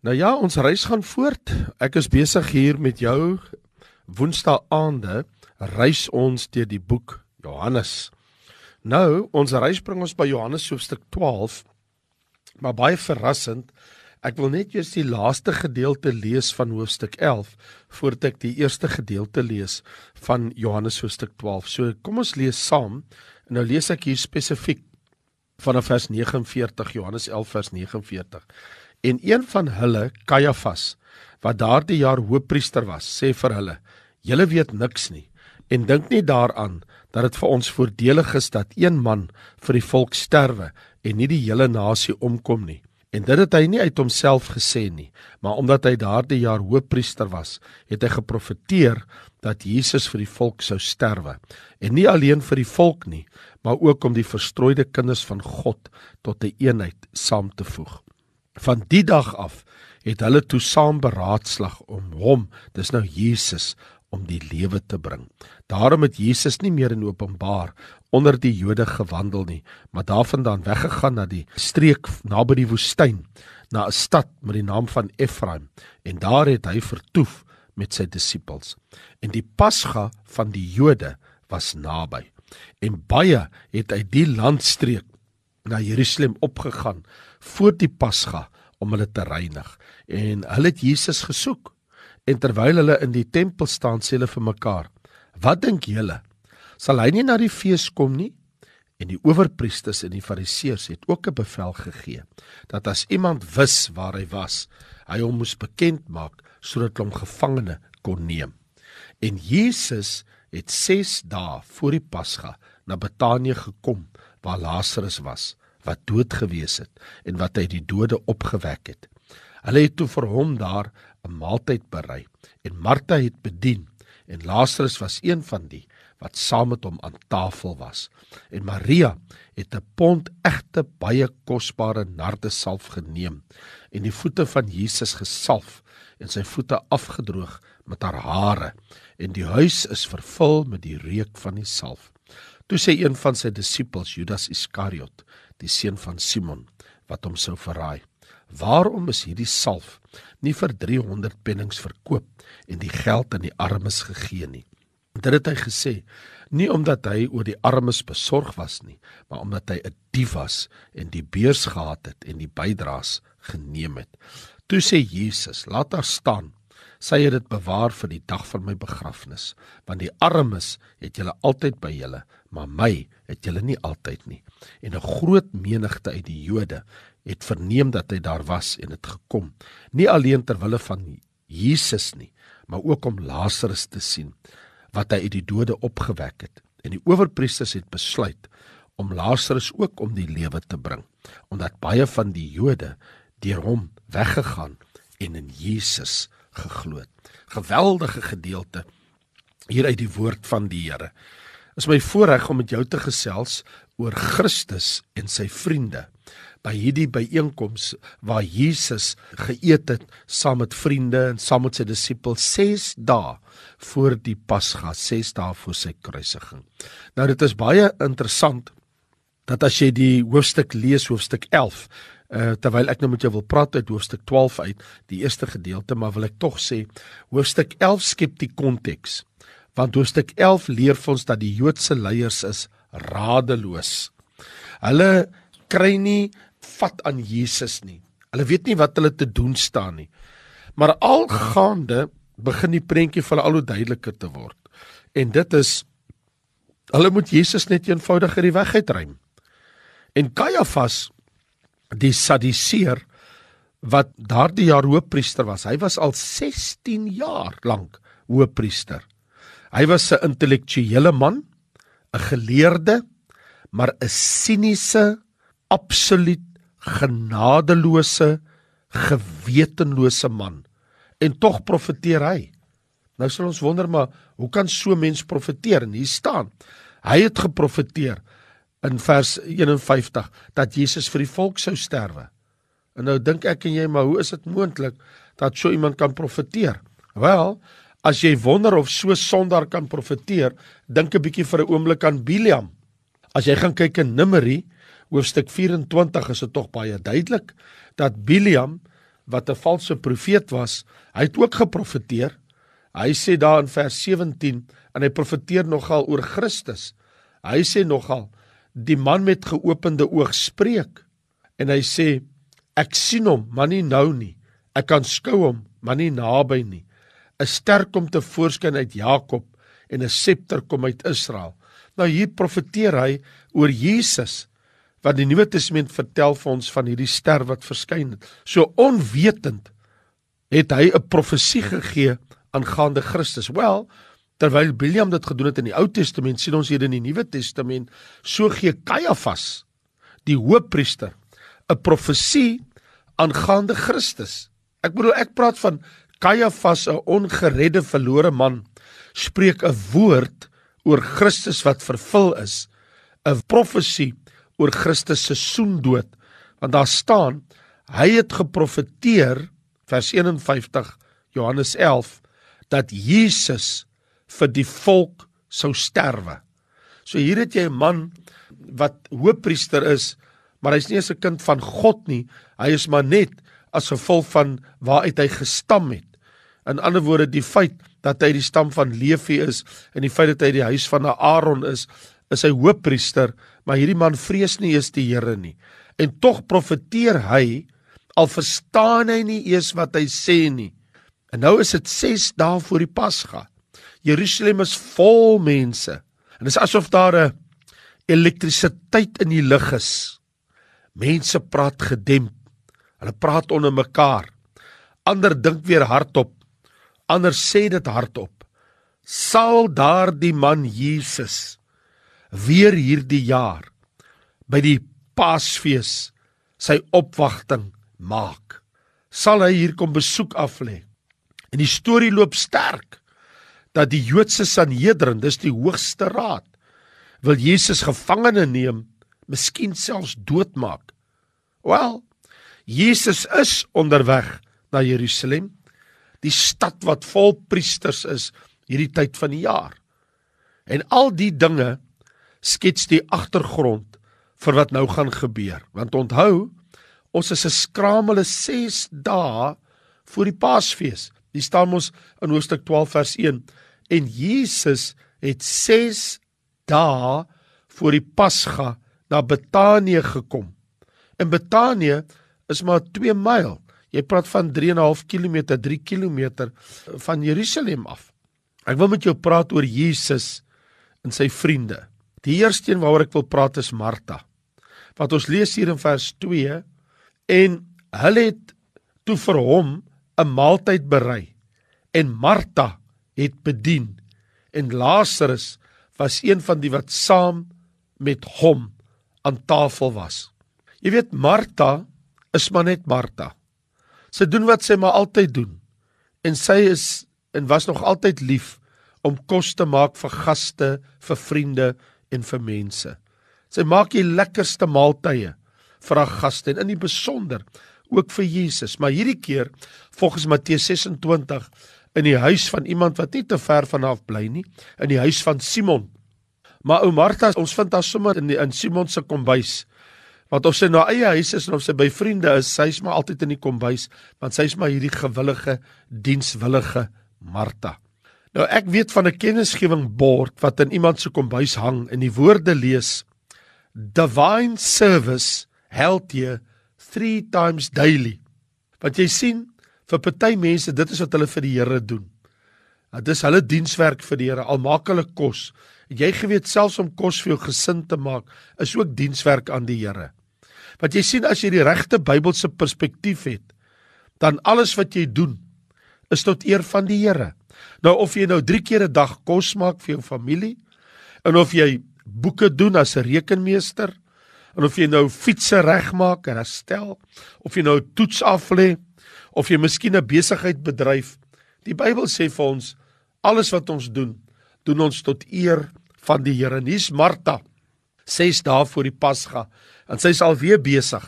Nou ja, ons reis gaan voort. Ek is besig hier met jou Woensdae aande reis ons deur die boek Johannes. Nou, ons reis bring ons by Johannes hoofstuk 12. Maar baie verrassend, ek wil net eers die laaste gedeelte lees van hoofstuk 11 voordat ek die eerste gedeelte lees van Johannes hoofstuk 12. So kom ons lees saam. Nou lees ek hier spesifiek vanaf vers 49 Johannes 11 vers 49. En een van hulle, Kajafas, wat daardie jaar hoofpriester was, sê vir hulle: "Julle weet niks nie en dink nie daaraan dat dit vir ons voordelig is dat een man vir die volk sterwe en nie die hele nasie omkom nie." En dit het hy nie uit homself gesê nie, maar omdat hy daardie jaar hoofpriester was, het hy geprofeteer dat Jesus vir die volk sou sterwe. En nie alleen vir die volk nie, maar ook om die verstrooide kinders van God tot 'n eenheid saam te voeg. Van die dag af het hulle toe saam beraadslag om hom, dis nou Jesus, om die lewe te bring. Daarom het Jesus nie meer in openbaar onder die Jode gewandel nie, maar daarvandaan weggegaan na die streek naby die woestyn, na 'n stad met die naam van Efraim, en daar het hy vertoef met sy disippels. En die Pasga van die Jode was naby. En baie het uit die landstreek na Jerusalem opgegaan voor die Pasga om hulle te reinig. En hulle het Jesus gesoek. En terwyl hulle in die tempel staan, sê hulle vir mekaar: "Wat dink julle? Sal hy nie na die fees kom nie?" En die owerpriesters en die fariseërs het ook 'n bevel gegee dat as iemand wis waar hy was, hy hom moes bekend maak sodat hom gevangene kon neem. En Jesus het 6 dae voor die Pasga na Betanië gekom waar Lazarus was wat dood gewees het en wat hy die dode opgewek het. Hulle het toe vir hom daar 'n maaltyd berei en Martha het bedien en Lazarus was een van die wat saam met hom aan tafel was. En Maria het 'n pond egte baie kosbare nardesalf geneem en die voete van Jesus gesalf en sy voete afgedroog met haar hare en die huis is vervul met die reuk van die salf. Toe sê een van sy disippels Judas Iskariot die seun van Simon wat hom sou verraai. Waarom is hierdie salf nie vir 300 pennings verkoop en die geld aan die armes gegee nie? Dit het hy gesê nie omdat hy oor die armes besorg was nie, maar omdat hy 'n dief was en die beurs gehad het en die bydraes geneem het. Toe sê Jesus: "Laat haar staan." Sy het dit bewaar vir die dag van my begrafnis, want die armes het julle altyd by julle, maar my het julle nie altyd nie. En 'n groot menigte uit die Jode het verneem dat hy daar was en het gekom. Nie alleen ter wille van Jesus nie maar ook om Lazarus te sien wat hy uit die dode opgewek het. En die owerpriesters het besluit om Lazarus ook om die lewe te bring omdat baie van die Jode deur hom weggegaan en in Jesus geglo het geweldige gedeelte hier uit die woord van die Here is my voorreg om met jou te gesels oor Christus en sy vriende by hierdie byeenkoms waar Jesus geëet het saam met vriende en saam met sy disippels 6 dae voor die Pasga, 6 dae voor sy kruisiging. Nou dit is baie interessant dat as jy die hoofstuk lees, hoofstuk 11, uh, eh, terwyl ek nou met jou wil praat uit hoofstuk 12 uit, die eerste gedeelte, maar wil ek tog sê hoofstuk 11 skep die konteks. Want hoofstuk 11 leer vir ons dat die Joodse leiers is radeloos. Hulle kry nie vat aan Jesus nie. Hulle weet nie wat hulle te doen staan nie. Maar algaande begin die prentjie vir hulle al hoe duideliker te word. En dit is hulle moet Jesus net eenvoudig uit die weg uitruim. En Kajafas die Sadiseer wat daardie jaar hoofpriester was. Hy was al 16 jaar lank hoofpriester. Hy was 'n intellektuele man, 'n geleerde, maar 'n siniese, absoluut genadeloose, gewetenlose man. En tog profeteer hy. Nou sal ons wonder maar hoe kan so mens profeteer? En hier staan, hy het geprofeteer in vers 51 dat Jesus vir die volk sou sterwe. En nou dink ek en jy, maar hoe is dit moontlik dat so iemand kan profeteer? Wel, as jy wonder of so sondaar kan profeteer, dink 'n bietjie vir 'n oomblik aan Biliam. As jy gaan kyk in Numeri hoofstuk 24 is dit tog baie duidelik dat Biliam wat 'n valse profeet was, hy het ook geprofeteer. Hy sê daar in vers 17 en hy profeteer nogal oor Christus. Hy sê nogal die man met geopende oog spreek en hy sê ek sien hom, maar nie nou nie. Ek kan skou hom, maar nie naby nie. 'n Ster kom te voorskyn uit Jakob en 'n septer kom uit Israel. Nou hier profeteer hy oor Jesus wat die Nuwe Testament vertel vir ons van hierdie ster wat verskyn het. So onwetend het hy 'n profesie gegee aangaande Christus. Wel, terwyl William dit gedoen het in die Ou Testament, sien ons hier in die Nuwe Testament, so gee Kajafas, die hoofpriester, 'n profesie aangaande Christus. Ek bedoel ek praat van Kajafas, 'n ongeredde verlore man, spreek 'n woord oor Christus wat vervul is, 'n profesie oor Christus se soendood want daar staan hy het geprofeteer vers 51 Johannes 11 dat Jesus vir die volk sou sterwe. So hier het jy 'n man wat hoofpriester is, maar hy's nie eens 'n kind van God nie. Hy is maar net as gevolg van waaruit hy gestam het. In ander woorde, die feit dat hy die stam van Levi is en die feit dat hy die huis van Aaron is, is hy hoofpriester, maar hierdie man vrees nie eens die Here nie. En tog profeteer hy al verstaan hy nie eers wat hy sê nie. En nou is dit 6 dae voor die Pasga. Jerusalem is vol mense. En dit is asof daar 'n elektrisiteit in die lug is. Mense praat gedemp. Hulle praat onder mekaar. Ander dink weer hardop. Ander sê dit hardop. Sal daardie man Jesus weer hierdie jaar by die Paasfees sy opwagting maak. Sal hy hier kom besoek aflê. En die storie loop sterk dat die Joodse Sanhedrin, dis die hoogste raad, wil Jesus gevangene neem, miskien selfs doodmaak. Wel, Jesus is onderweg na Jerusalem, die stad wat vol priesters is hierdie tyd van die jaar. En al die dinge skets die agtergrond vir wat nou gaan gebeur. Want onthou, ons is 'n skramele 6 dae voor die Paasfees. Dis staan ons in Hoofstuk 12 vers 1 en Jesus het 6 dae voor die Pasga na Betanië gekom. En Betanië is maar 2 myl. Jy praat van 3 en 'n half kilometer, 3 km van Jerusalem af. Ek wil met jou praat oor Jesus en sy vriende. Die eerste een waaroor ek wil praat is Martha. Wat ons lees hier in vers 2 en hulle het toe vir hom 'n maaltyd berei en Martha het bedien en Lazarus was een van die wat saam met hom aan tafel was. Jy weet Martha is maar net Martha. Sy doen wat sy maar altyd doen en sy is en was nog altyd lief om kos te maak vir gaste, vir vriende en vir mense. Sy maak die lekkerste maaltye vir haar gaste en in die besonder ook vir Jesus. Maar hierdie keer, volgens Matteus 26, in die huis van iemand wat nie te ver vanaf bly nie, in die huis van Simon. Maar ou Martha, ons vind haar sommer in die, in Simon se kombuis. Want of sy na eie huis is en of sy by vriende is, sy's maar altyd in die kombuis, want sy's maar hierdie gewillige, dienswillige Martha. Nou ek weet van 'n kennisgewing bord wat in iemand se kombuis hang en die woorde lees Divine service held you 3 times daily. Wat jy sien vir party mense dit is wat hulle vir die Here doen. Dit is hulle dienswerk vir die Here al maak hulle kos. Jy geweet selfs om kos vir jou gesin te maak is ook dienswerk aan die Here. Wat jy sien as jy die regte Bybelse perspektief het, dan alles wat jy doen is tot eer van die Here. Nou of jy nou 3 keer 'n dag kos maak vir jou familie en of jy boeke doen as 'n rekenmeester en of jy nou fietsse regmaak en herstel of jy nou toets af lê of jy miskien 'n besigheid bedryf die Bybel sê vir ons alles wat ons doen doen ons tot eer van die Here nuus Martha 6 dae voor die Pasga en sy's al weer besig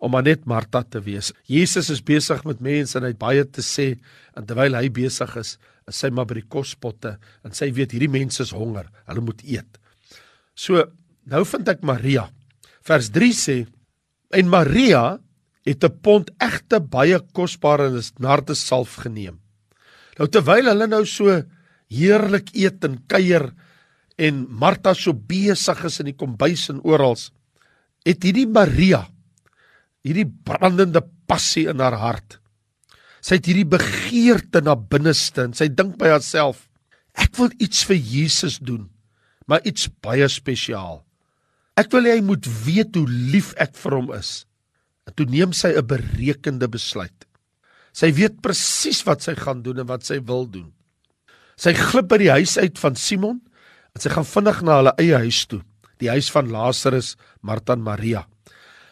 om maar net Martha te wees. Jesus is besig met mense en hy het baie te sê en terwyl hy besig is, en sy maar by die kospotte en sy weet hierdie mense is honger, hulle moet eet. So nou vind ek Maria. Vers 3 sê en Maria het 'n pond egte baie kosbare nardesalf geneem. Nou terwyl hulle nou so heerlik eet en kuier en Martha so besig is in die kombuis en oral, het hierdie Maria hierdie brandende passie in haar hart. Sy het hierdie begeerte na binneste en sy dink by haarself: Ek wil iets vir Jesus doen, maar iets baie spesiaal. Ek wil hy moet weet hoe lief ek vir hom is. En toe neem sy 'n berekende besluit. Sy weet presies wat sy gaan doen en wat sy wil doen. Sy glip by die huis uit van Simon en sy gaan vinnig na hulle eie huis toe, die huis van Lazarus, Martha en Maria.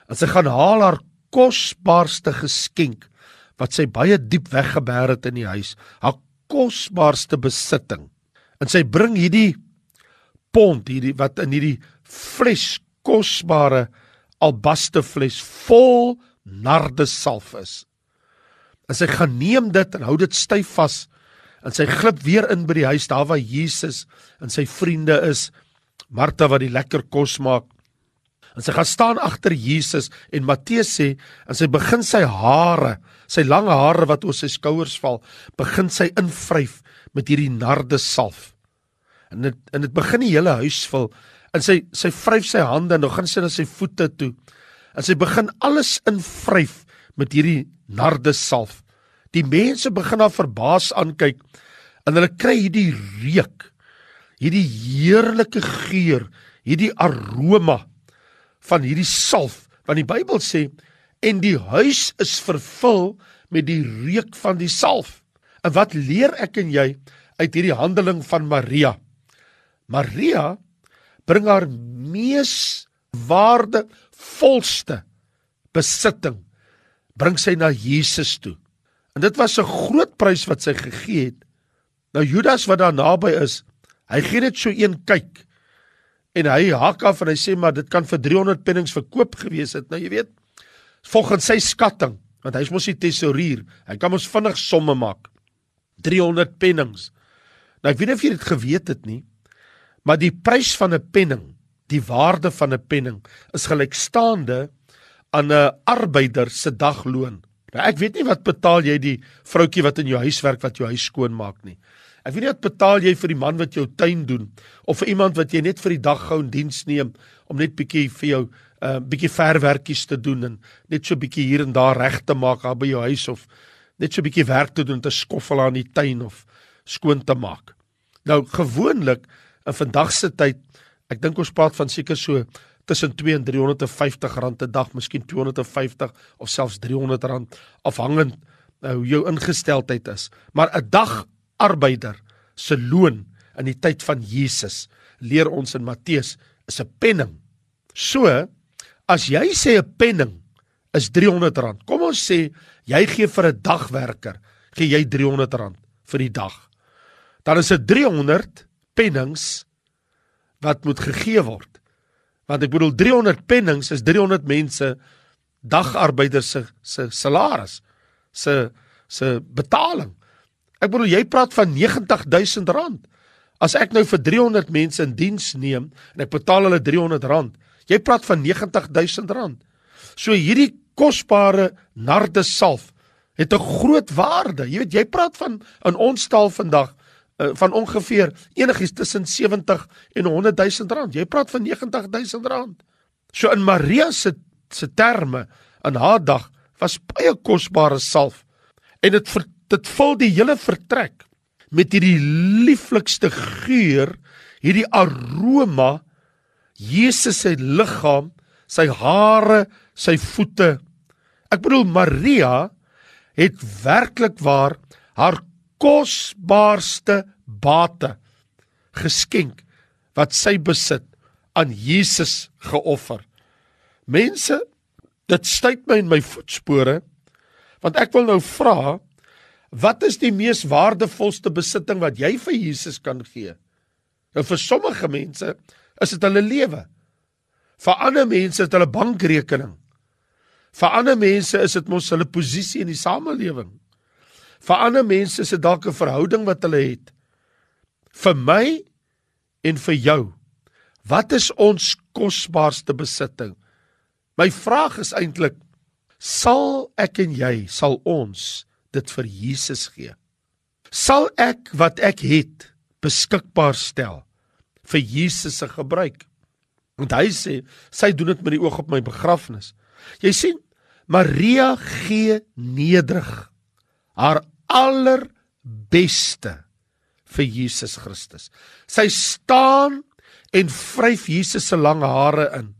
En sy gaan haal haar kosbaarste geskenk wat sy baie diep weggeberg het in die huis, haar kosbaarste besitting. En sy bring hierdie pond hierdie wat in hierdie fles kosbare albaste fles vol nardesalf is. En sy gaan neem dit en hou dit styf vas en sy glip weer in by die huis daar waar Jesus en sy vriende is. Martha wat die lekker kos maak En sy gaan staan agter Jesus en Matteus sê en sy begin sy hare, sy lang hare wat oor sy skouers val, begin sy invryf met hierdie nardesalf. En dit en dit begin die hele huis vul. En sy sy vryf sy hande en dan gaan sy na sy voete toe. En sy begin alles invryf met hierdie nardesalf. Die mense begin haar verbaas aankyk en hulle kry hierdie reuk, hierdie heerlike geur, hierdie aroma van hierdie salf want die Bybel sê en die huis is vervul met die reuk van die salf. En wat leer ek en jy uit hierdie handeling van Maria? Maria bring haar mees waardevolste besitting bring sy na Jesus toe. En dit was 'n groot prys wat sy gegee het. Nou Judas wat daar naby is, hy gee net so een kyk en hy hak af en hy sê maar dit kan vir 300 pennings verkoop gewees het. Nou jy weet, volgens sy skatting, want hy's mos die tesourier, hy kan mos vinnig somme maak. 300 pennings. Nou ek weet nie of jy dit geweet het nie, maar die prys van 'n penning, die waarde van 'n penning is gelykstaande aan 'n arbeider se dagloon. Nou ek weet nie wat betaal jy die vroutjie wat in jou huis werk wat jou huis skoon maak nie. Ek weet nie wat betaal jy vir die man wat jou tuin doen of vir iemand wat jy net vir die dag gou in diens neem om net bietjie vir jou 'n uh, bietjie verwerkies te doen en net so bietjie hier en daar reg te maak by jou huis of net so bietjie werk te doen te skoffel aan die tuin of skoon te maak. Nou gewoonlik in vandag se tyd, ek dink ons praat van seker so tussen 2 en 350 rand 'n dag, miskien 250 of selfs 300 rand afhangend uh, hoe jou ingesteldheid is. Maar 'n dag arbeider se loon in die tyd van Jesus leer ons in Matteus is 'n penning. So as jy sê 'n penning is R300. Kom ons sê jy gee vir 'n dagwerker gee jy R300 vir die dag. Dan is dit 300 pennings wat moet gegee word. Want ek bedoel 300 pennings is 300 mense dagarbeiders se se salaris se se betaling. Ek bedoel jy praat van 90000 rand. As ek nou vir 300 mense in diens neem en ek betaal hulle 300 rand, jy praat van 90000 rand. So hierdie kosbare nardesalf het 'n groot waarde. Jy weet jy praat van in ons taal vandag uh, van ongeveer enigiets tussen 70 en 100000 rand. Jy praat van 90000 rand. So in Maria se se terme in haar dag was baie kosbare salf en dit dit vul die hele vertrek met hierdie lieflikste geur, hierdie aroma Jesus se liggaam, sy hare, sy voete. Ek bedoel Maria het werklik waar haar kosbaarste bate geskenk wat sy besit aan Jesus geoffer. Mense, dit stuit my in my voetspore want ek wil nou vra Wat is die mees waardevolste besitting wat jy vir Jesus kan gee? Nou vir sommige mense is dit hulle lewe. Vir ander mense is dit hulle bankrekening. Vir ander mense is dit mos hulle posisie in die samelewing. Vir ander mense is dit dalk 'n verhouding wat hulle het. Vir my en vir jou, wat is ons kosbaarste besitting? My vraag is eintlik Sal ek en jy, sal ons dit vir Jesus gee? Sal ek wat ek het beskikbaar stel vir Jesus se gebruik? Want hy sê, sy doen dit met die oog op my begrafnis. Jy sien, Maria gee nederig haar allerbeste vir Jesus Christus. Sy staan en vryf Jesus se lang hare in.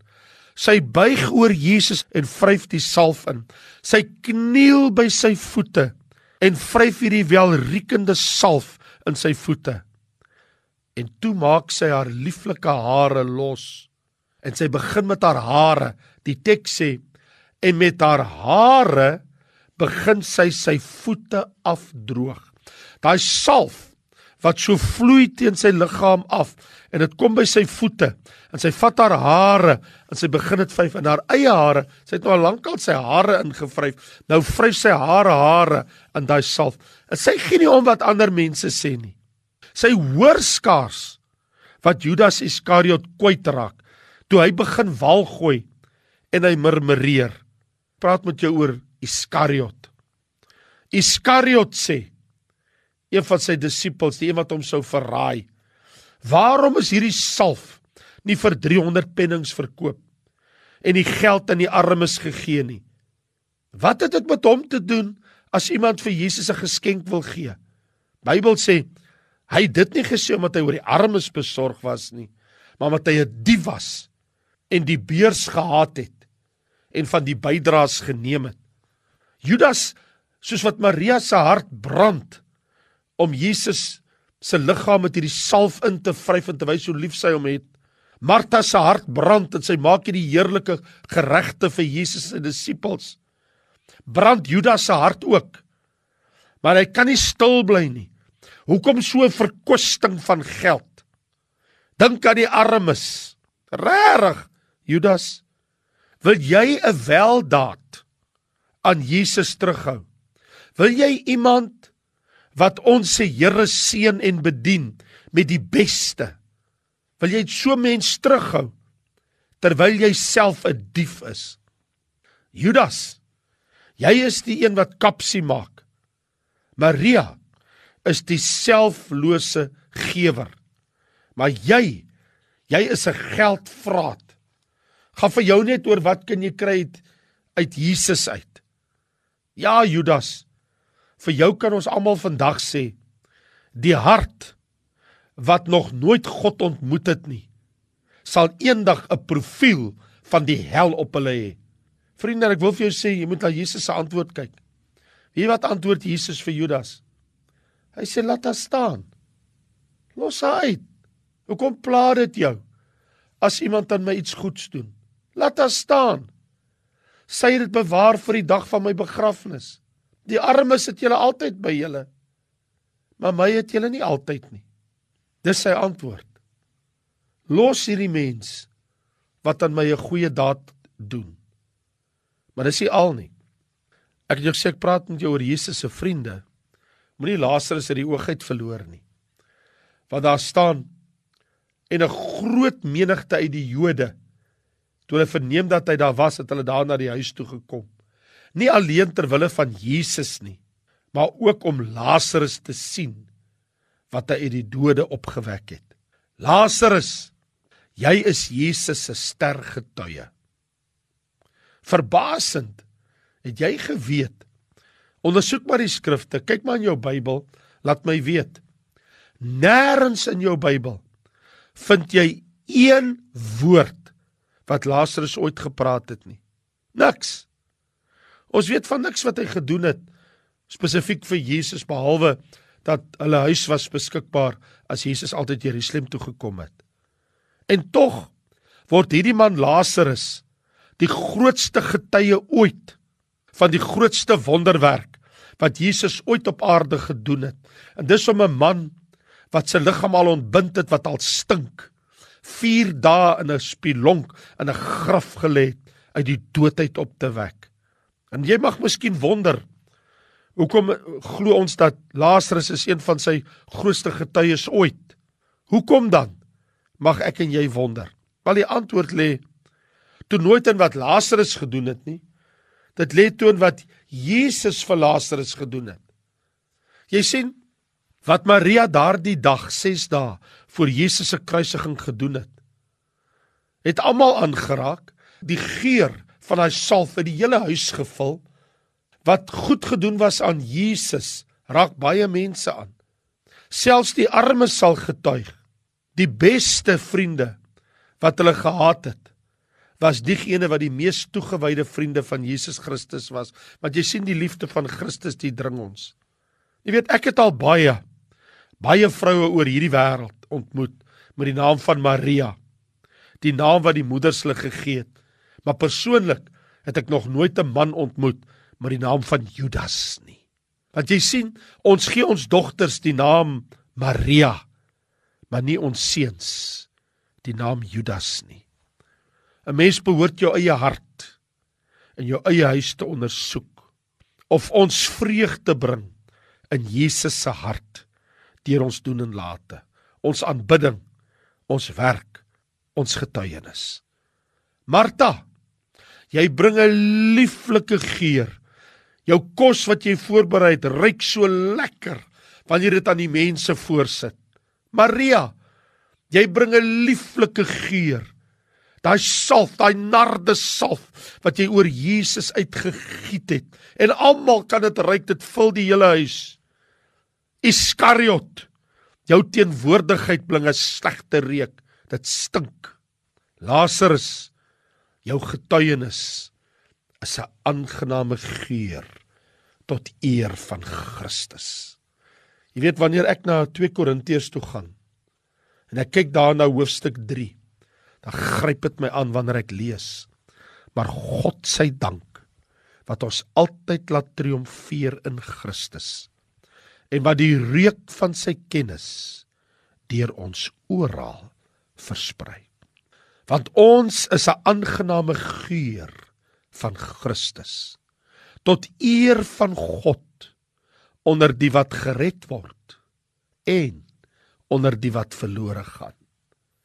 Sy buig oor Jesus en vryf die salf in. Sy kniel by sy voete en vryf hierdie welriekende salf in sy voete. En toe maak sy haar lieflike hare los en sy begin met haar hare. Die teks sê en met haar hare begin sy sy voete afdroog. Daai salf wat so vloei teen sy liggaam af en dit kom by sy voete en sy vat haar hare en sy begin dit vyf in haar eie hare. Sy het nou al lankal sy hare ingevryf. Nou vryf sy hare hare in daai salf. En sy gee nie om wat ander mense sê nie. Sy hoor skaars wat Judas Iskariot kwytraak toe hy begin wal gooi en hy murmureer praat met jou oor Iskariot Iskariot sê een van sy disippels, die een wat hom sou verraai. Waarom is hierdie salf nie vir 300 pennings verkoop en die geld aan die armes gegee nie? Wat het dit met hom te doen as iemand vir Jesus 'n geskenk wil gee? Bybel sê hy het dit nie gesê omdat hy oor die armes besorg was nie, maar omdat hy 'n dief was en die beurs gehaat het en van die bydraes geneem het. Judas, soos wat Maria se hart brand, om Jesus se liggaam met hierdie salf in te vryf en te wys hoe lief sy hom het. Martha se hart brand en sy maak hierdie heerlike geregte vir Jesus se disippels. Brand Judas se hart ook. Maar hy kan nie stil bly nie. Hoekom so verkwisting van geld? Dink aan die armes. Regtig, Judas, wil jy 'n weldaad aan Jesus terughou? Wil jy iemand wat ons se Here seën en bedien met die beste. Wil jy so mens terughou terwyl jy self 'n dief is? Judas, jy is die een wat kapsie maak. Maria is die selflose gewer. Maar jy, jy is 'n geldvraat. Gaan vir jou net oor wat kan jy kry uit, Jesus uit? Ja, Judas, vir jou kan ons almal vandag sê die hart wat nog nooit God ontmoet het nie sal eendag 'n profiel van die hel op hulle hê. Vriende, ek wil vir jou sê jy moet na Jesus se antwoord kyk. Wie wat antwoord Jesus vir Judas? Hy sê laat haar staan. Los haar uit. Hoekom pla dit jou as iemand aan my iets goeds doen? Laat haar staan. Sy het dit bewaar vir die dag van my begrafnis. Die armes het julle altyd by julle. Maar my het julle nie altyd nie. Dis sy antwoord. Los hierdie mens wat aan my 'n goeie daad doen. Maar dis nie al nie. Ek het jou gesê ek praat met jou oor Jesus se vriende. Moenie Lazarus uit die oog uit verloor nie. Want daar staan en 'n groot menigte uit die Jode toe hulle verneem dat hy daar was, het hulle daar na die huis toe gekom nie alleen ter wille van Jesus nie, maar ook om Lazarus te sien wat hy uit die dode opgewek het. Lazarus, jy is Jesus se stergetuie. Verbasend het jy geweet. Ondersoek maar die skrifte, kyk maar in jou Bybel, laat my weet. Nêrens in jou Bybel vind jy een woord wat Lazarus ooit gepraat het nie. Niks. Ons weet van niks wat hy gedoen het spesifiek vir Jesus behalwe dat hulle huis was beskikbaar as Jesus altyd Jerusalem toe gekom het. En tog word hierdie man Lazarus die grootste getuie ooit van die grootste wonderwerk wat Jesus ooit op aarde gedoen het. En dis om 'n man wat sy liggaam al ontbind het wat al stink 4 dae in 'n spilonk in 'n graf gelê het uit die doodheid op te wek. En jy mag miskien wonder hoekom glo ons dat Lazarus is een van sy grootste getuies ooit? Hoekom dan? Mag ek en jy wonder. Wel die antwoord lê toe nooit in wat Lazarus gedoen het nie. Dit lê toon wat Jesus vir Lazarus gedoen het. Jy sien wat Maria daardie dag 6 dae voor Jesus se kruisiging gedoen het. Het almal aangeraak, die geur van daai salf het die hele huis gevul. Wat goed gedoen was aan Jesus, raak baie mense aan. Selfs die armes sal getuig. Die beste vriende wat hulle gehaat het, was diegene wat die mees toegewyde vriende van Jesus Christus was. Want jy sien die liefde van Christus, dit dring ons. Jy weet, ek het al baie baie vroue oor hierdie wêreld ontmoet met die naam van Maria. Die naam wat die moeders hulle gegee het. Maar persoonlik het ek nog nooit 'n man ontmoet met die naam van Judas nie. Want jy sien, ons gee ons dogters die naam Maria, maar nie ons seuns die naam Judas nie. 'n Mens behoort jou eie hart in jou eie huis te ondersoek of ons vreugde bring in Jesus se hart deur ons doen en late, ons aanbidding, ons werk, ons getuienis. Martha, jy bring 'n lieflike geur. Jou kos wat jy voorberei het, ruik so lekker wanneer dit aan die mense voorsit. Maria, jy bring 'n lieflike geur daai salf, daai narde salf wat jy oor Jesus uitgegiet het. En almal kan dit ruik, dit vul die hele huis. Iskariot, jou teenwoordigheid bring 'n slegte reuk. Dit stink. Lazarus, jou getuienis is 'n aangename geur tot eer van Christus. Jy weet wanneer ek na 2 Korintiërs toe gaan en ek kyk daar na hoofstuk dan gryp dit my aan wanneer ek lees. Maar God sy dank wat ons altyd laat triomfeer in Christus en wat die reuk van sy kennis deur ons oral versprei. Want ons is 'n aangename geur van Christus tot eer van God onder die wat gered word en onder die wat verlore gaan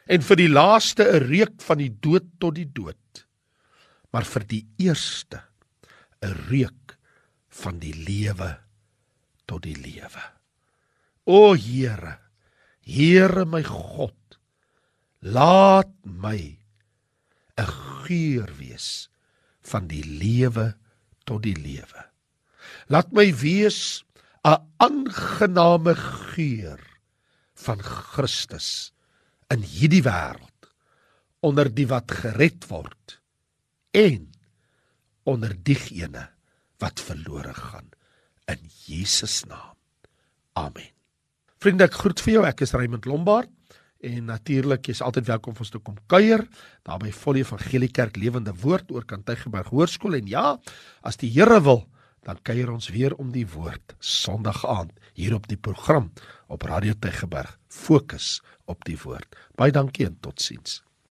en vir die laaste 'n reuk van die dood tot die dood maar vir die eerste 'n reuk van die lewe tot die lewe. O Here Here my God laat my 'n geur wees van die lewe tot die lewe. Laat my wees 'n aangename geur van Christus in hierdie wêreld onder die wat gered word en onder diegene wat verlore gaan in Jesus naam. Amen. Vriende, ek groet vir jou. Ek is Raymond Lombard en natuurlik jy's altyd welkom om ons te kom kuier daar by Volle Evangelie Kerk Lewende Woord oor Kantygerberg Hoërskool en ja, as die Here wil dan kuier ons weer om die woord Sondag aand hier op die program op Radio Tygerberg fokus op die woord. Baie dankie en totsiens.